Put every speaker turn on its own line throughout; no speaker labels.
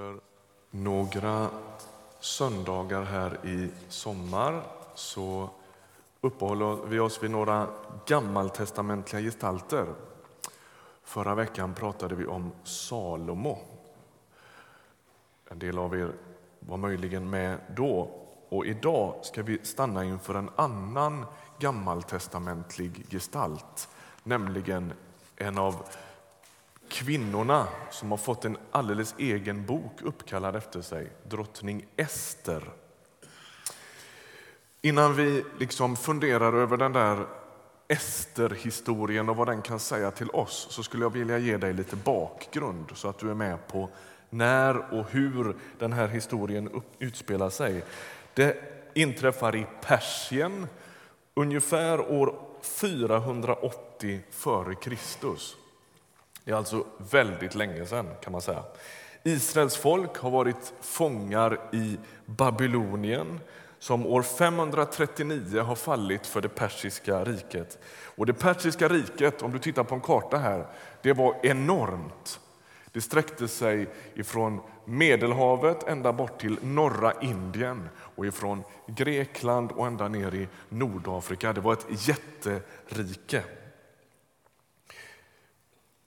Under några söndagar här i sommar så uppehåller vi oss vid några gammaltestamentliga gestalter. Förra veckan pratade vi om Salomo. En del av er var möjligen med då. Och idag ska vi stanna inför en annan gammaltestamentlig gestalt, nämligen en av kvinnorna som har fått en alldeles egen bok uppkallad efter sig, drottning Ester. Innan vi liksom funderar över den där Ester-historien och vad den kan säga till oss så skulle jag vilja ge dig lite bakgrund så att du är med på när och hur den här historien utspelar sig. Det inträffar i Persien ungefär år 480 före Kristus. Det är alltså väldigt länge sedan kan man säga. Israels folk har varit fångar i Babylonien som år 539 har fallit för det persiska riket. Och det persiska riket, om du tittar på en karta här, det var enormt. Det sträckte sig ifrån Medelhavet ända bort till norra Indien och ifrån Grekland och ända ner i Nordafrika. Det var ett jätterike.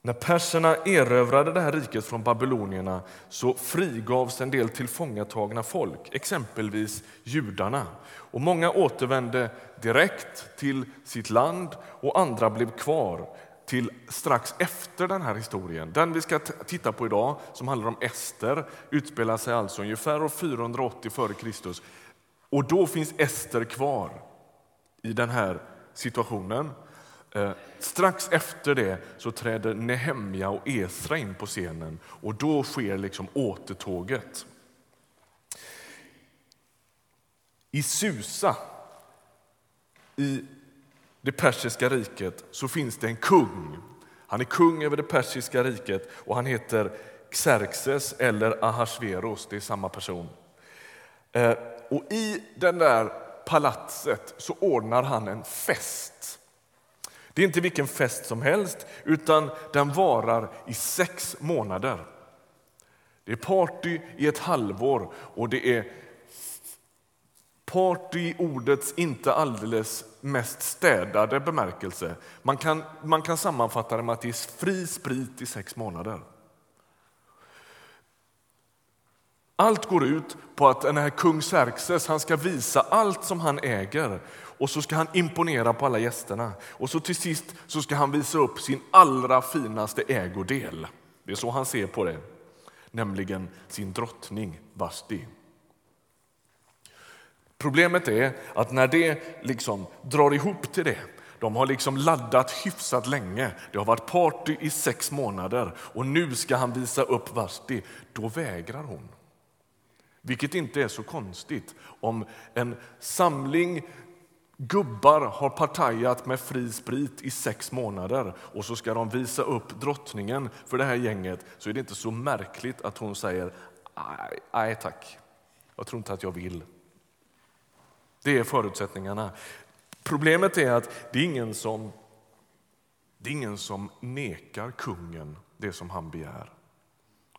När perserna erövrade det här riket från babylonierna så frigavs en del tillfångatagna folk, exempelvis judarna. Och många återvände direkt till sitt land och andra blev kvar till strax efter den här historien. Den vi ska titta på idag, som handlar om Ester, utspelar sig alltså ungefär år 480 f.Kr. Och då finns Ester kvar i den här situationen. Eh, strax efter det så träder Nehemja och Esra in på scenen och då sker liksom återtåget. I Susa, i det persiska riket, så finns det en kung. Han är kung över det persiska riket och han heter Xerxes eller Ahasveros, det är samma person. Eh, och I den där palatset så ordnar han en fest det är inte vilken fest som helst, utan den varar i sex månader. Det är party i ett halvår och det är party i ordets inte alldeles mest städade bemärkelse. Man kan, man kan sammanfatta det med att det är fri sprit i sex månader. Allt går ut på att den här kung Xerxes han ska visa allt som han äger och så ska han imponera på alla gästerna. Och så till sist så ska han visa upp sin allra finaste ägodel. Det är så han ser på det, nämligen sin drottning Vasti. Problemet är att när det liksom drar ihop till det de har liksom laddat hyfsat länge. Det har varit party i sex månader och nu ska han visa upp Vasti. Då vägrar hon. Vilket inte är så konstigt om en samling Gubbar har partajat med fri sprit i sex månader och så ska de visa upp drottningen för det här gänget så är det inte så märkligt att hon säger nej, tack, jag tror inte att jag vill. Det är förutsättningarna. Problemet är att det är ingen som, det är ingen som nekar kungen det som han begär.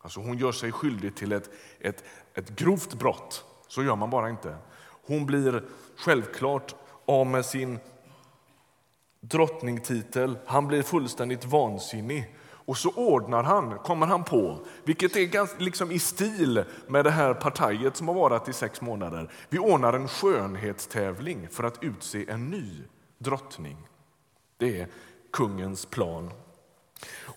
Alltså hon gör sig skyldig till ett, ett, ett grovt brott. Så gör man bara inte. Hon blir självklart av med sin drottningtitel. Han blir fullständigt vansinnig. Och så ordnar han, kommer han på, vilket är ganska, liksom i stil med det här partiet som har varit i sex månader. Vi ordnar en skönhetstävling för att utse en ny drottning. Det är kungens plan.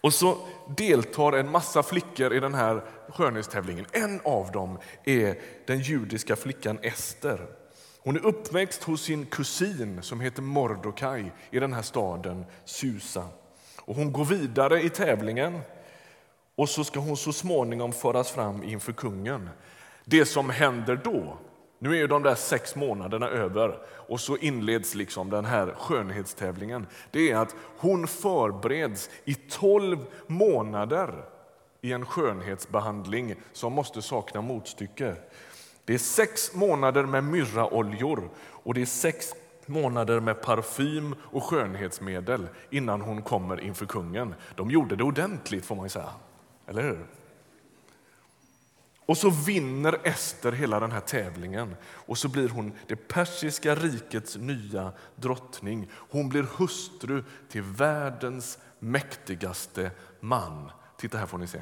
Och så deltar en massa flickor i den här skönhetstävlingen. En av dem är den judiska flickan Ester. Hon är uppväxt hos sin kusin som heter Mordokaj i den här staden Susa. Och hon går vidare i tävlingen och så ska hon så småningom föras fram inför kungen. Det som händer då, nu är de där sex månaderna över och så inleds liksom den här skönhetstävlingen. Det är att hon förbereds i tolv månader i en skönhetsbehandling som måste sakna motstycke. Det är sex månader med myrraoljor och det är sex månader med parfym och skönhetsmedel innan hon kommer inför kungen. De gjorde det ordentligt får man säga. Eller hur? Och så vinner Ester hela den här tävlingen och så blir hon det persiska rikets nya drottning. Hon blir hustru till världens mäktigaste man. Titta här får ni se.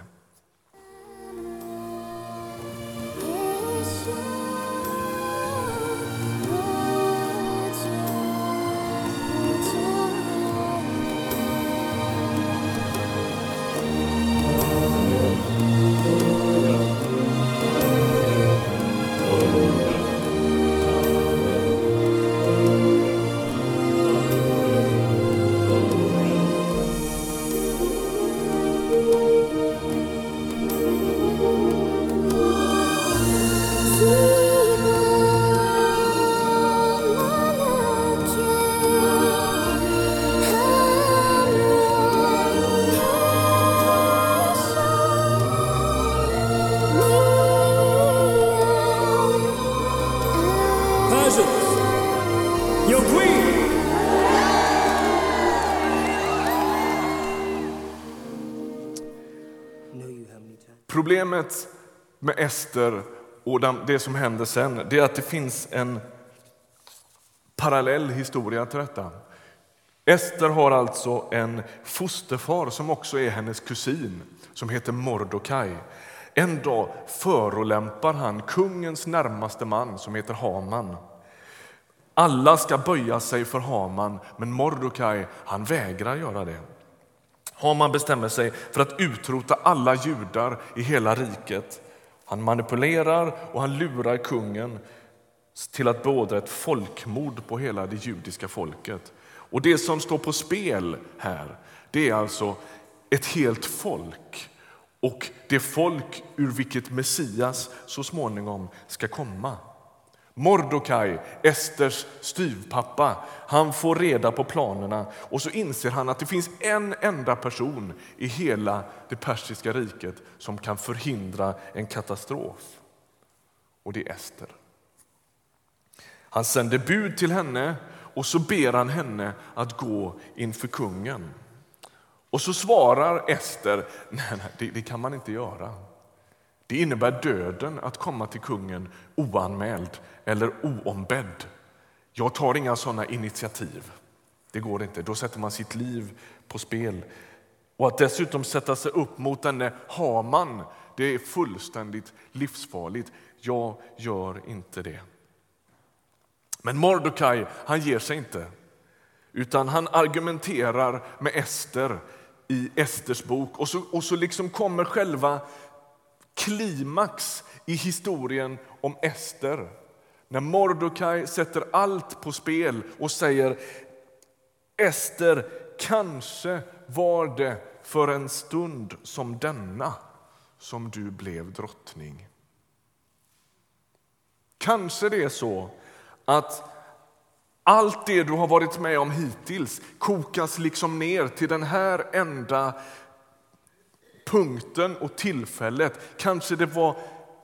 Problemet med Ester och det som händer sen det är att det finns en parallell historia till detta. Ester har alltså en fosterfar som också är hennes kusin, som heter Mordokaj. En dag förolämpar han kungens närmaste man, som heter Haman. Alla ska böja sig för Haman, men Mordokaj han vägrar göra det. Haman bestämmer sig för att utrota alla judar i hela riket. Han manipulerar och han lurar kungen till att beordra ett folkmord på hela det judiska folket. Och Det som står på spel här det är alltså ett helt folk och det folk ur vilket Messias så småningom ska komma. Mordokaj, Esters styvpappa, han får reda på planerna och så inser han att det finns en enda person i hela det persiska riket som kan förhindra en katastrof. Och det är Ester. Han sänder bud till henne och så ber han henne att gå inför kungen. Och så svarar Ester, nej, nej det, det kan man inte göra. Det innebär döden att komma till kungen oanmäld eller oombedd. Jag tar inga sådana initiativ. Det går inte. Då sätter man sitt liv på spel. Och att dessutom sätta sig upp mot denne Haman, det är fullständigt livsfarligt. Jag gör inte det. Men Mordokaj, han ger sig inte. Utan han argumenterar med Ester i Esters bok. Och så, och så liksom kommer själva klimax i historien om Ester. När Mordokaj sätter allt på spel och säger Ester, kanske var det för en stund som denna som du blev drottning. Kanske det är så att allt det du har varit med om hittills kokas liksom ner till den här enda punkten och tillfället. Kanske det var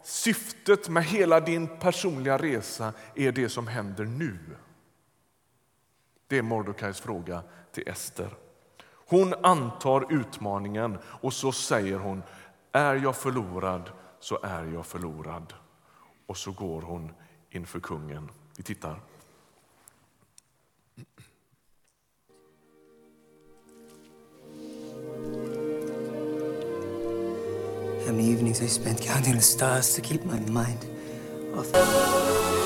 syftet med hela din personliga resa är det som händer nu. Det är Mordokais fråga till Ester. Hon antar utmaningen och så säger hon är jag förlorad så är jag förlorad. Och så går hon inför kungen. Vi tittar.
How many evenings I spent counting the stars to keep my mind off.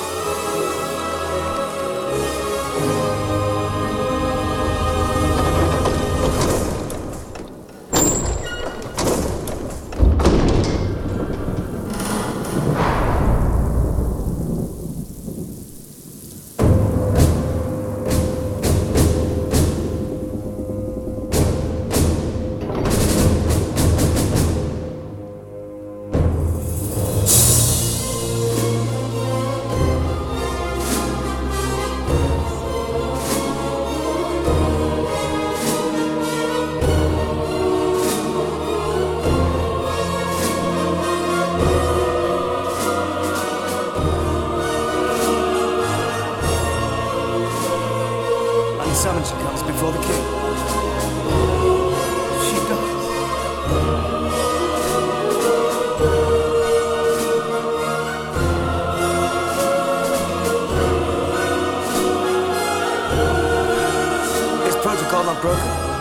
protocol
not broken.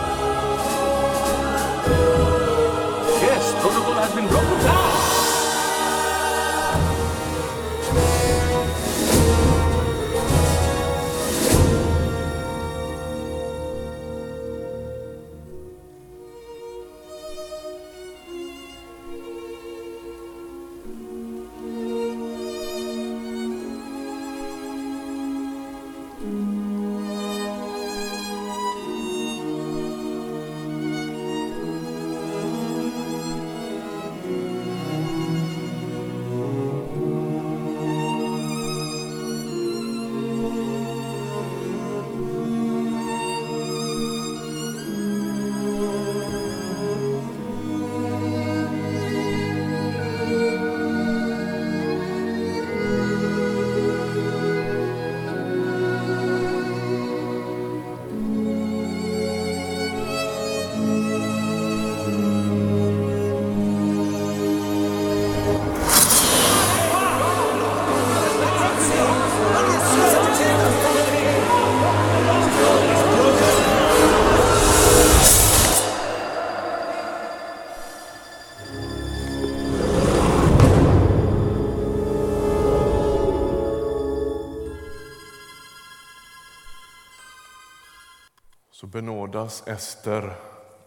Benådas Ester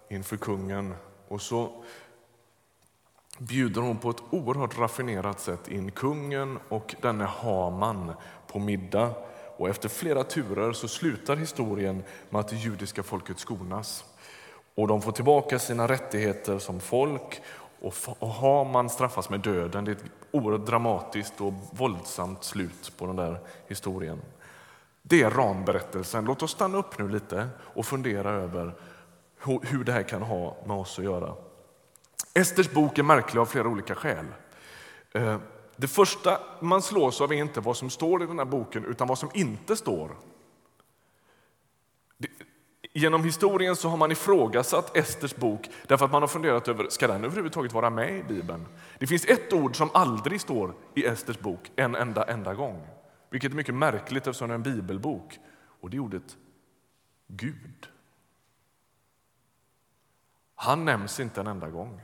inför kungen och så bjuder hon på ett oerhört raffinerat sätt in kungen och denne Haman på middag. Och efter flera turer så slutar historien med att det judiska folket skonas. Och de får tillbaka sina rättigheter som folk och Haman straffas med döden. Det är ett oerhört dramatiskt och våldsamt slut på den där historien. Det är ramberättelsen. Låt oss stanna upp nu lite och fundera över hur det här kan ha med oss att göra. Esters bok är märklig av flera olika skäl. Eh, det första man slås av är inte vad som står i den här boken utan vad som inte står. Genom historien så har man ifrågasatt Esters bok därför att man har funderat över ska den överhuvudtaget vara med i Bibeln. Det finns ett ord som aldrig står i Esters bok en enda, enda gång. Vilket är mycket märkligt eftersom det är en bibelbok. Och det är ordet Gud. Han nämns inte en enda gång.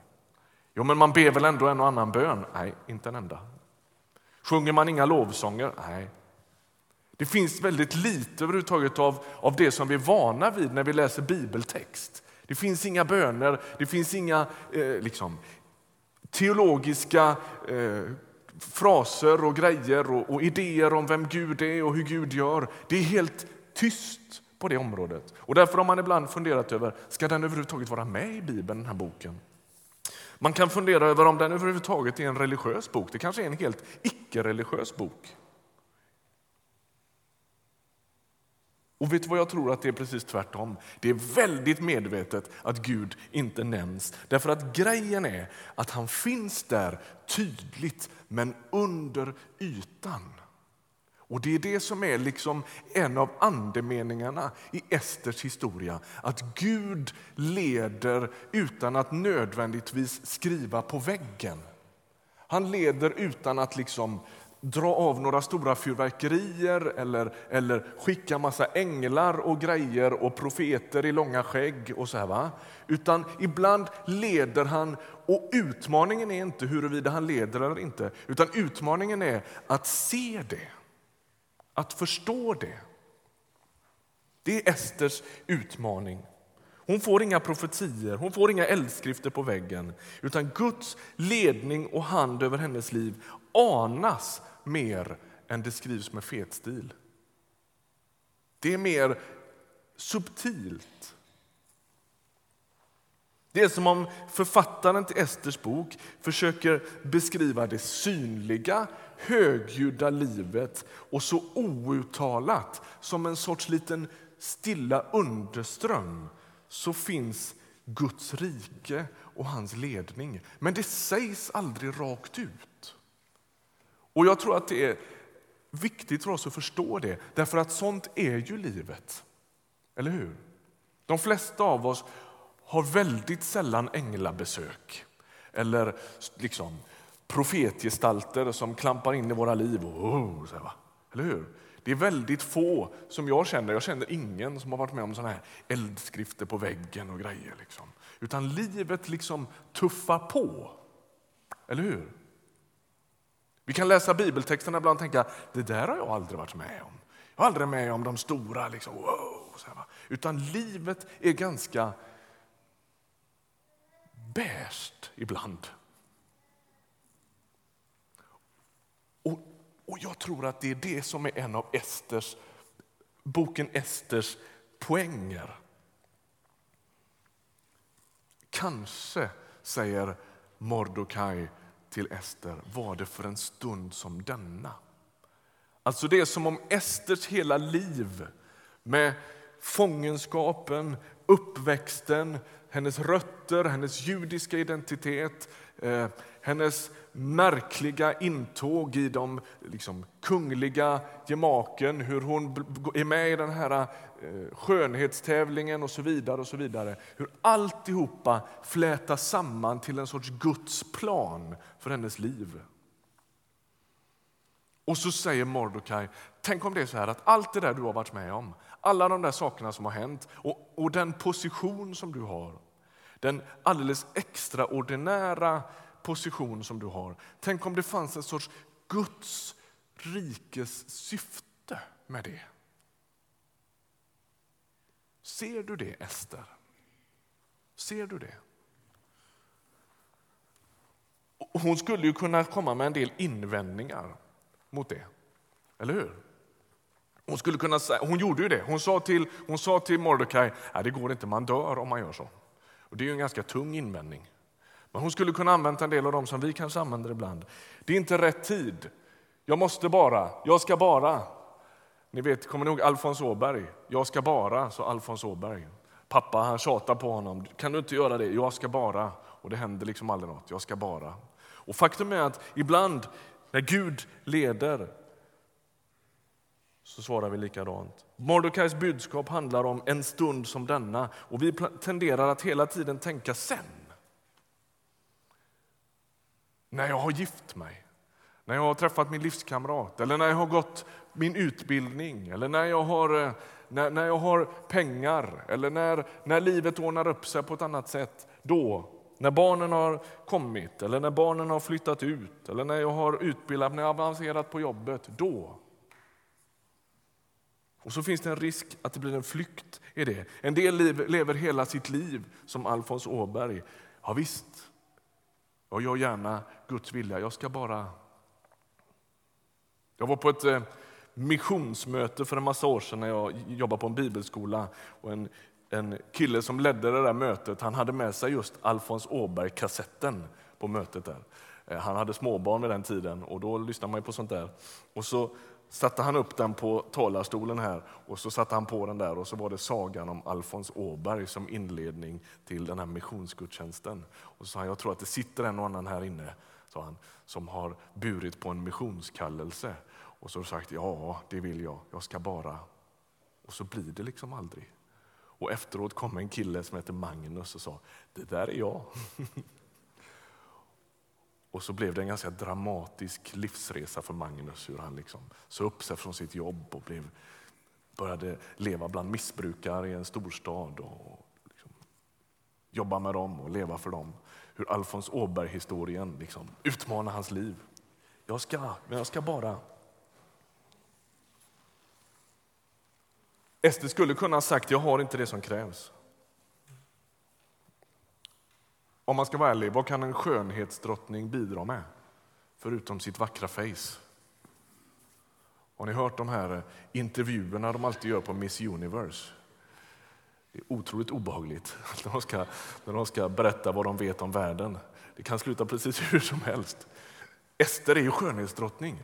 Jo, men man ber väl ändå en och annan bön? Nej, inte en enda. Sjunger man inga lovsånger? Nej. Det finns väldigt lite överhuvudtaget av, av det som vi är vana vid när vi läser bibeltext. Det finns inga böner, det finns inga eh, liksom, teologiska eh, fraser och grejer och, och, idéer om vem Gud är och hur Gud gör. Det är helt tyst på det området. Och därför har man ibland funderat över, ska den överhuvudtaget vara med i Bibeln, den här boken? Man kan fundera över om den överhuvudtaget är en religiös bok. Det kanske är en helt icke-religiös bok. Och vet du vad jag tror att det är precis tvärtom? Det är väldigt medvetet att Gud inte nämns. Därför att grejen är att han finns där tydligt men under ytan. Och Det är det som är liksom en av andemeningarna i Esters historia. Att Gud leder utan att nödvändigtvis skriva på väggen. Han leder utan att liksom dra av några stora fyrverkerier eller, eller skicka massa änglar och grejer och profeter i långa skägg. och så här, va? Utan ibland leder han, och utmaningen är inte huruvida han leder eller inte, utan utmaningen är att se det, att förstå det. Det är Esters utmaning. Hon får inga profetier, hon får inga eldskrifter på väggen utan Guds ledning och hand över hennes liv anas mer än det skrivs med fetstil. Det är mer subtilt. Det är som om författaren till Esters bok försöker beskriva det synliga, högljudda livet och så outtalat som en sorts liten stilla underström så finns Guds rike och hans ledning. Men det sägs aldrig rakt ut. Och jag tror att det är viktigt för oss att förstå det, därför att sånt är ju livet. Eller hur? De flesta av oss har väldigt sällan änglabesök eller liksom profetgestalter som klampar in i våra liv. Och, oh, så här, Eller hur? Det är väldigt få som jag känner. Jag känner ingen som har varit med om såna här eldskrifter på väggen och grejer. Liksom. Utan livet liksom tuffar på. Eller hur? Vi kan läsa bibeltexterna ibland och tänka det där har jag aldrig varit med om. Jag har aldrig med om de stora, liksom, wow, utan livet är ganska bäst ibland. Och, och jag tror att det är det som är en av Esters, boken Esters poänger. Kanske, säger Mordokaj till Ester, var det för en stund som denna. Alltså det är som om Esters hela liv med fångenskapen, uppväxten, hennes rötter, hennes judiska identitet, eh, hennes märkliga intåg i de liksom, kungliga gemaken, hur hon är med i den här Eh, skönhetstävlingen och så vidare. och så vidare. Hur alltihopa flätas samman till en sorts Guds plan för hennes liv. Och så säger Mordokaj, tänk om det är så här att allt det där du har varit med om, alla de där sakerna som har hänt och, och den position som du har, den alldeles extraordinära position som du har. Tänk om det fanns en sorts Guds rikes syfte med det. Ser du det, Ester? Ser du det? Hon skulle ju kunna komma med en del invändningar mot det. Eller hur? Hon, skulle kunna säga, hon gjorde ju det. Hon sa till, hon sa till Mordecai att det går inte, man dör om man gör så. Och det är en ganska tung invändning. Men hon skulle kunna använda en del av dem som vi kanske använder ibland. Det är inte rätt tid. Jag måste bara, jag ska bara. Ni vet, kommer ni ihåg Alfons Åberg? Jag ska bara, sa Alfons Åberg. Pappa han tjatar på honom. Kan du inte göra det? Jag ska bara. Och det händer liksom aldrig något. Jag ska bara. Och faktum är att ibland när Gud leder så svarar vi likadant. Mordecais budskap handlar om en stund som denna och vi tenderar att hela tiden tänka sen. När jag har gift mig, när jag har träffat min livskamrat eller när jag har gått min utbildning eller när jag har, eh, när, när jag har pengar eller när, när livet ordnar upp sig på ett annat sätt. Då när barnen har kommit, eller när barnen har flyttat ut eller när jag har utbildat mig avancerat på jobbet, då. Och så finns det en risk att det blir en flykt i det. En del lever hela sitt liv som Alfons Åberg. Ja, visst, jag gör gärna Guds vilja. Jag ska bara... Jag var på ett eh, missionsmöte för en massa år sedan när jag jobbade på en bibelskola. Och en en kille som ledde det där mötet han hade med sig just Alfons Åberg-kassetten på mötet. där. Eh, han hade småbarn vid den tiden och då lyssnade man på sånt där. Och så satte han upp den på talarstolen här och så satte han på den där och så var det sagan om Alfons Åberg som inledning till den här missionsgudstjänsten. Och så sa han, jag tror att det sitter en och annan här inne, sa han, som har burit på en missionskallelse. Och så har sagt, ja det vill jag, jag ska bara. Och så blir det liksom aldrig. Och efteråt kom en kille som heter Magnus och sa, det där är jag. och så blev det en ganska dramatisk livsresa för Magnus, hur han liksom sa upp sig från sitt jobb och blev, började leva bland missbrukare i en storstad och liksom, jobba med dem och leva för dem. Hur Alfons Åberg-historien liksom utmanar hans liv. Jag ska, men jag ska bara Ester skulle kunna ha sagt jag har inte det som krävs. Om man ska vara ärlig, vad kan en skönhetsdrottning bidra med? Förutom sitt vackra face. Har ni hört de här intervjuerna de alltid gör på Miss Universe? Det är otroligt obehagligt när de ska, när de ska berätta vad de vet om världen. Det kan sluta precis hur som helst. Ester är ju skönhetsdrottning.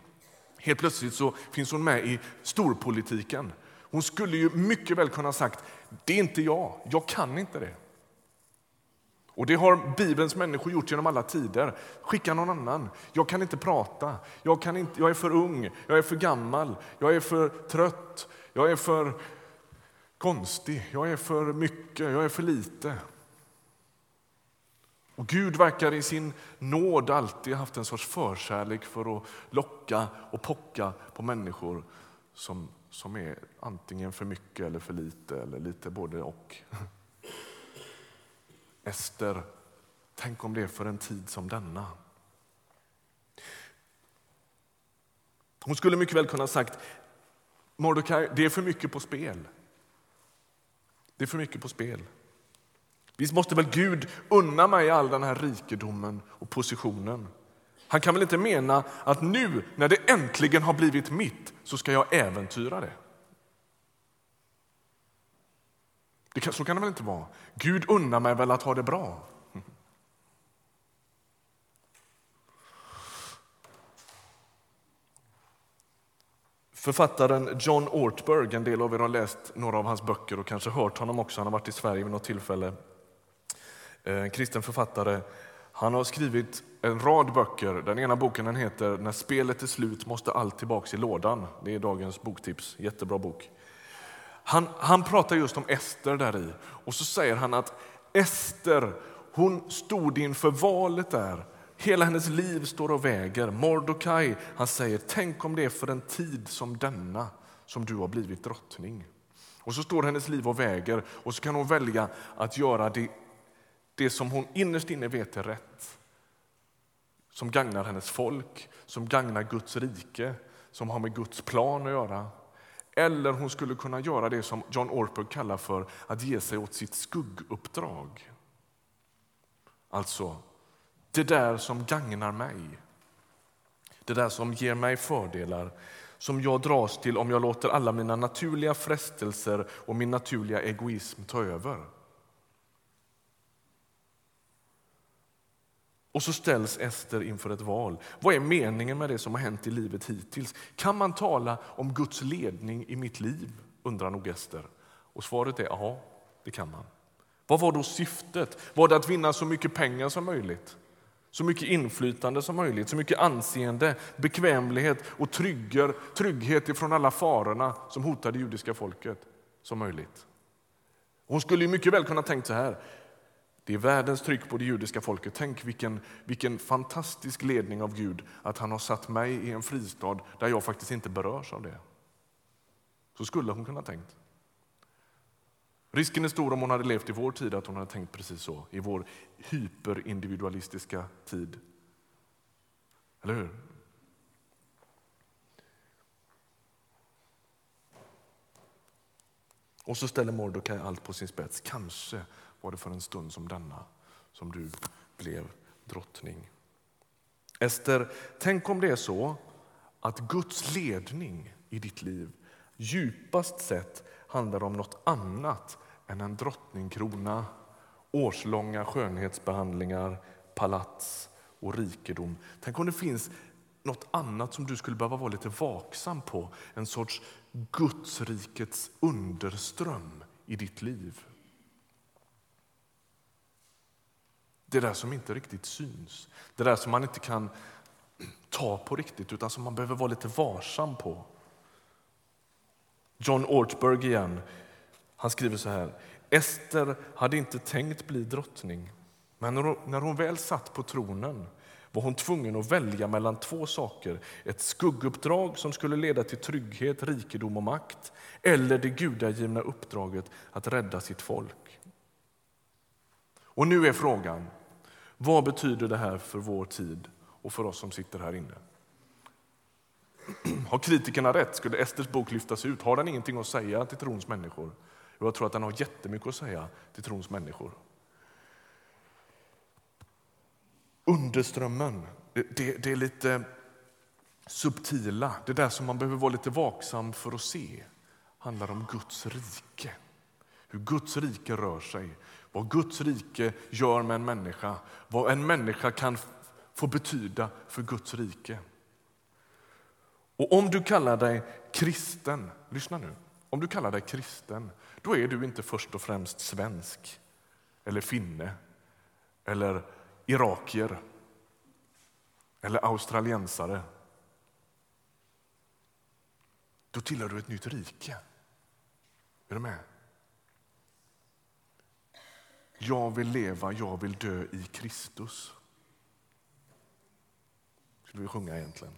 Helt plötsligt så finns hon med i storpolitiken. Hon skulle ju mycket väl kunna ha sagt, det är inte jag, jag kan inte det. Och det har Bibelns människor gjort genom alla tider. Skicka någon annan. Jag kan inte prata. Jag, kan inte, jag är för ung. Jag är för gammal. Jag är för trött. Jag är för konstig. Jag är för mycket. Jag är för lite. Och Gud verkar i sin nåd alltid haft en sorts förkärlek för att locka och pocka på människor som, som är antingen för mycket eller för lite, eller lite både och. Ester, tänk om det är för en tid som denna. Hon skulle mycket väl kunna ha sagt Mordecai, det är för mycket på spel. Det är för mycket på spel. Visst måste väl Gud unna mig all den här rikedomen och positionen? Han kan väl inte mena att nu när det äntligen har blivit mitt så ska jag äventyra det? det kan, så kan det väl inte vara? Gud unnar mig väl att ha det bra? Författaren John Ortberg, en del av er har läst några av hans böcker och kanske hört honom också, han har varit i Sverige vid något tillfälle. Eh, en kristen författare. Han har skrivit en rad böcker. Den ena boken den heter När spelet är slut måste allt tillbaks i lådan. Det är dagens boktips. Jättebra bok. Han, han pratar just om Ester där i och så säger han att Ester hon stod inför valet där Hela hennes liv står och väger. Mordokaj, han säger, tänk om det är för en tid som denna som du har blivit drottning. Och så står hennes liv och väger och så kan hon välja att göra det, det som hon innerst inne vet är rätt. Som gagnar hennes folk, som gagnar Guds rike, som har med Guds plan att göra. Eller hon skulle kunna göra det som John Orper kallar för att ge sig åt sitt skugguppdrag. Alltså det där som gagnar mig. Det där som ger mig fördelar, som jag dras till om jag låter alla mina naturliga frestelser och min naturliga egoism ta över. Och så ställs Ester inför ett val. Vad är meningen med det som har hänt i livet hittills? Kan man tala om Guds ledning i mitt liv? undrar nog Ester. Och svaret är ja, det kan man. Vad var då syftet? Var det att vinna så mycket pengar som möjligt? Så mycket inflytande som möjligt, så mycket anseende, bekvämlighet och trygger, trygghet ifrån alla farorna som hotar det judiska folket som möjligt. Hon skulle mycket väl kunna tänkt så här. Det är världens tryck på det judiska folket. Tänk vilken, vilken fantastisk ledning av Gud att han har satt mig i en fristad där jag faktiskt inte berörs av det. Så skulle hon kunna tänkt. Risken är stor om hon hade levt i vår tid att hon hade tänkt precis så, i vår hyperindividualistiska tid. Eller hur? Och så ställer Mordecai allt på sin spets. Kanske var det för en stund som denna som du blev drottning. Ester, tänk om det är så att Guds ledning i ditt liv djupast sett handlar om något annat än en drottningkrona, årslånga skönhetsbehandlingar, palats och rikedom. Tänk om det finns något annat som du skulle behöva vara lite vaksam på. En sorts Gudsrikets underström i ditt liv. Det där som inte riktigt syns, det där som man inte kan ta på riktigt utan som man behöver vara lite varsam på. John Ortberg igen, han skriver så här. Ester hade inte tänkt bli drottning, men när hon väl satt på tronen var hon tvungen att välja mellan två saker. Ett skugguppdrag som skulle leda till trygghet, rikedom och makt eller det gudagivna uppdraget att rädda sitt folk. Och nu är frågan, vad betyder det här för vår tid och för oss som sitter här inne? Har kritikerna rätt? Skulle Esters bok lyftas ut? Har den ingenting att säga till trons människor? Jag tror att den har jättemycket att säga till trons människor. Underströmmen, det, det, det är lite subtila, det där som man behöver vara lite vaksam för att se, handlar om Guds rike. Hur Guds rike rör sig, vad Guds rike gör med en människa, vad en människa kan få betyda för Guds rike. Och om du kallar dig kristen, lyssna nu, om du kallar dig kristen, då är du inte först och främst svensk eller finne eller irakier eller australiensare. Då tillhör du ett nytt rike. Är du med? Jag vill leva, jag vill dö i Kristus. Skulle vi sjunga egentligen.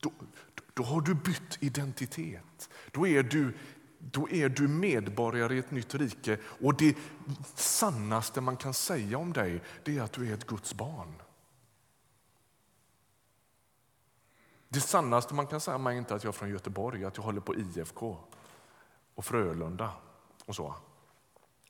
Då, då har du bytt identitet. Då är du, då är du medborgare i ett nytt rike och det sannaste man kan säga om dig det är att du är ett Guds barn. Det sannaste man kan säga mig är inte att jag är från Göteborg, att jag håller på IFK och Frölunda och så.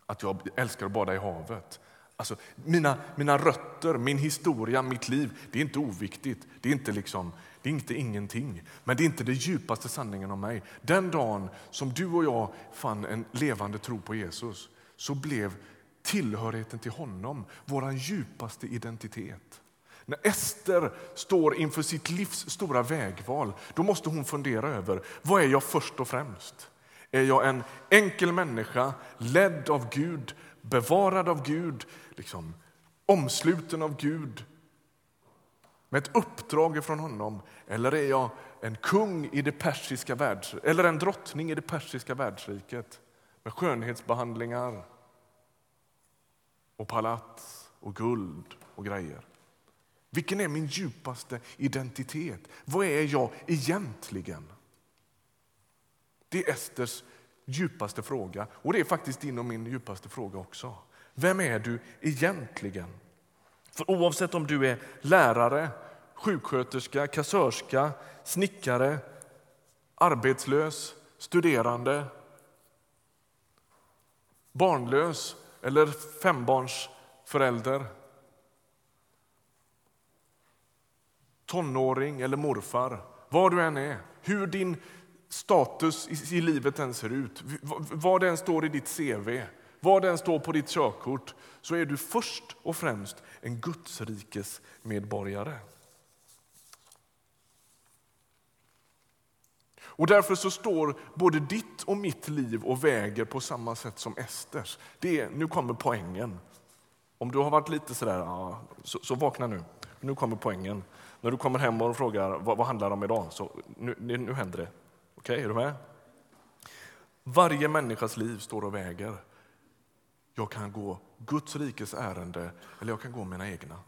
Att jag älskar att bada i havet. Alltså, mina, mina rötter, min historia, mitt liv, det är inte oviktigt. Det är inte, liksom, det är inte ingenting. Men det är inte den djupaste sanningen om mig. Den dagen som du och jag fann en levande tro på Jesus så blev tillhörigheten till honom vår djupaste identitet. När Ester står inför sitt livs stora vägval då måste hon fundera över vad är jag först och främst. Är jag en enkel människa, ledd av Gud, bevarad av Gud, liksom, omsluten av Gud med ett uppdrag från honom? Eller är jag en kung i det persiska världs, eller en drottning i det persiska världsriket med skönhetsbehandlingar och palats och guld och grejer? Vilken är min djupaste identitet? Vad är jag egentligen? Det är Esters djupaste fråga och det är faktiskt din och min djupaste fråga också. Vem är du egentligen? För oavsett om du är lärare, sjuksköterska, kassörska, snickare, arbetslös, studerande, barnlös eller fembarnsförälder tonåring eller morfar, var du än är, hur din status i livet än ser ut, vad den står i ditt CV, vad den står på ditt körkort, så är du först och främst en Gudsrikes medborgare. Och därför så står både ditt och mitt liv och väger på samma sätt som Esters. Det är, nu kommer poängen. Om du har varit lite sådär, ja, så, så vakna nu. Nu kommer poängen. När du kommer hem och frågar vad, vad handlar det om idag, så nu, nu händer det. Okej, okay, är du med? Varje människas liv står och väger. Jag kan gå Guds rikes ärende eller jag kan gå mina egna.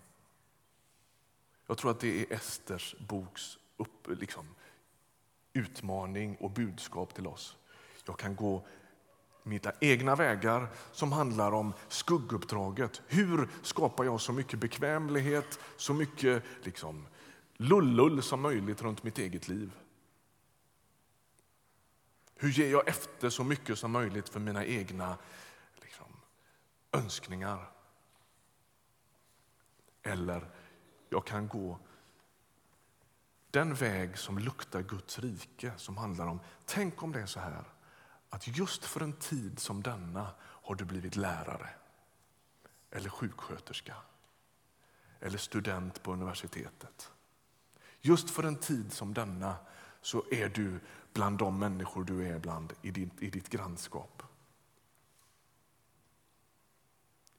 Jag tror att det är Esters boks upp, liksom, utmaning och budskap till oss. Jag kan gå mina egna vägar som handlar om skugguppdraget. Hur skapar jag så mycket bekvämlighet, så mycket liksom, lullull som möjligt runt mitt eget liv? Hur ger jag efter så mycket som möjligt för mina egna önskningar? Eller jag kan gå den väg som luktar Guds rike, som handlar om, tänk om det är så här, att just för en tid som denna har du blivit lärare eller sjuksköterska eller student på universitetet. Just för en tid som denna så är du bland de människor du är bland i ditt, i ditt grannskap.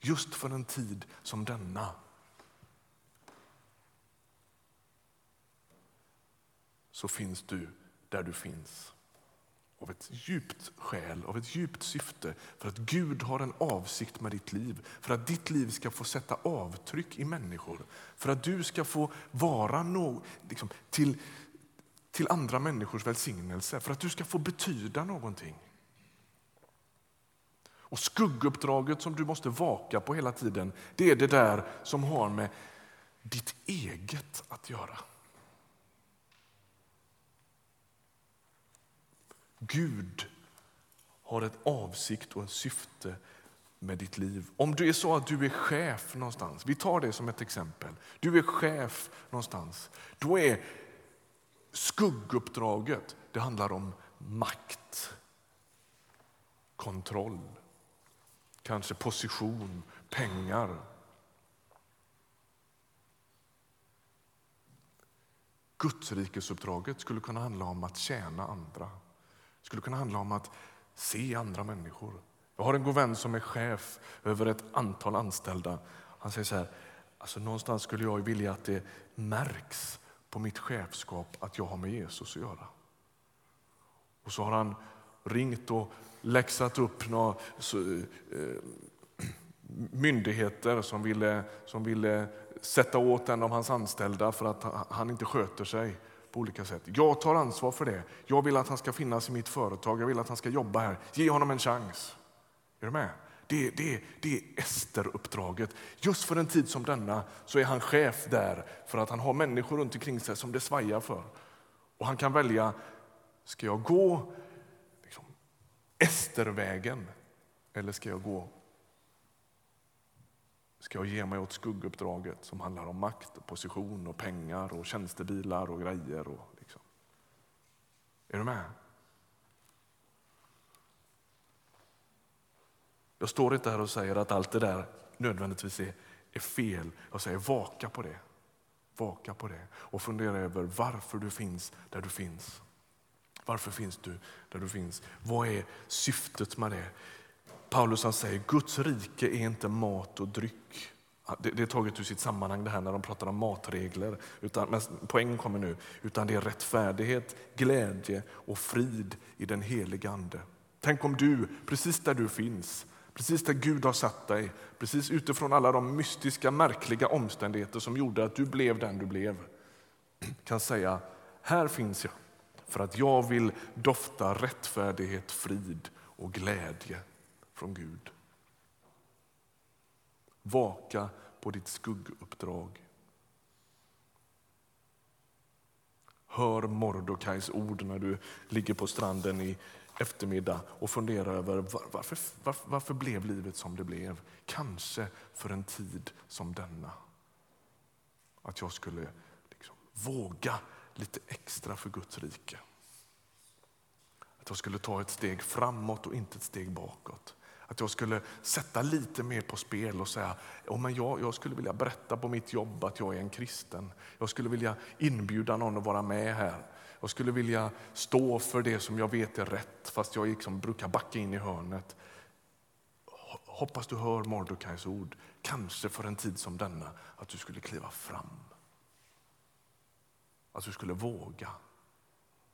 Just för en tid som denna så finns du där du finns av ett djupt skäl, av ett djupt syfte för att Gud har en avsikt med ditt liv. För att ditt liv ska få sätta avtryck i människor. För att du ska få vara no, liksom, till, till andra människors välsignelse. För att du ska få betyda någonting. Och skugguppdraget som du måste vaka på hela tiden, det är det där som har med ditt eget att göra. Gud har ett avsikt och ett syfte med ditt liv. Om du är så att du är chef någonstans, vi tar det som ett exempel. Du är chef någonstans. Då är skugguppdraget, det handlar om makt, kontroll, kanske position, pengar. Gudsrikesuppdraget skulle kunna handla om att tjäna andra skulle kunna handla om att se andra människor. Jag har en god vän som är chef över ett antal anställda. Han säger så här, alltså någonstans skulle jag vilja att det märks på mitt chefskap att jag har med Jesus att göra. Och så har han ringt och läxat upp några så, eh, myndigheter som ville, som ville sätta åt en av hans anställda för att han inte sköter sig på olika sätt. Jag tar ansvar för det. Jag vill att han ska finnas i mitt företag. Jag vill att han ska jobba här. Ge honom en chans. Är du med? Det, det, det är Ester-uppdraget. Just för en tid som denna så är han chef där för att han har människor runt omkring sig som det svajar för. Och han kan välja, ska jag gå Estervägen eller ska jag gå Ska jag ge mig åt skugguppdraget som handlar om makt, och position, och pengar, och tjänstebilar och grejer? Och liksom. Är du med? Jag står inte här och säger att allt det där nödvändigtvis är, är fel. Jag säger vaka på det. Vaka på det och fundera över varför du finns där du finns. Varför finns du där du finns? Vad är syftet med det? Paulus han säger Guds rike är inte mat och dryck. Det, det är taget ur sitt sammanhang det här när de pratar om matregler. Utan, men poängen kommer nu. Utan det är rättfärdighet, glädje och frid i den helige Ande. Tänk om du, precis där du finns, precis där Gud har satt dig, precis utifrån alla de mystiska, märkliga omständigheter som gjorde att du blev den du blev, kan säga, här finns jag för att jag vill dofta rättfärdighet, frid och glädje från Gud. Vaka på ditt skugguppdrag. Hör Mordokais ord när du ligger på stranden i eftermiddag och funderar över varför, varför, varför blev livet som det blev? Kanske för en tid som denna. Att jag skulle liksom våga lite extra för Guds rike. Att jag skulle ta ett steg framåt och inte ett steg bakåt. Att jag skulle sätta lite mer på spel och säga oh, men jag, jag skulle vilja berätta på mitt jobb att jag är en kristen. Jag skulle vilja inbjuda någon att vara med här. Jag skulle vilja stå för det som jag vet är rätt fast jag liksom brukar backa in i hörnet. Hoppas du hör Mordokajs ord, kanske för en tid som denna, att du skulle kliva fram. Att du skulle våga.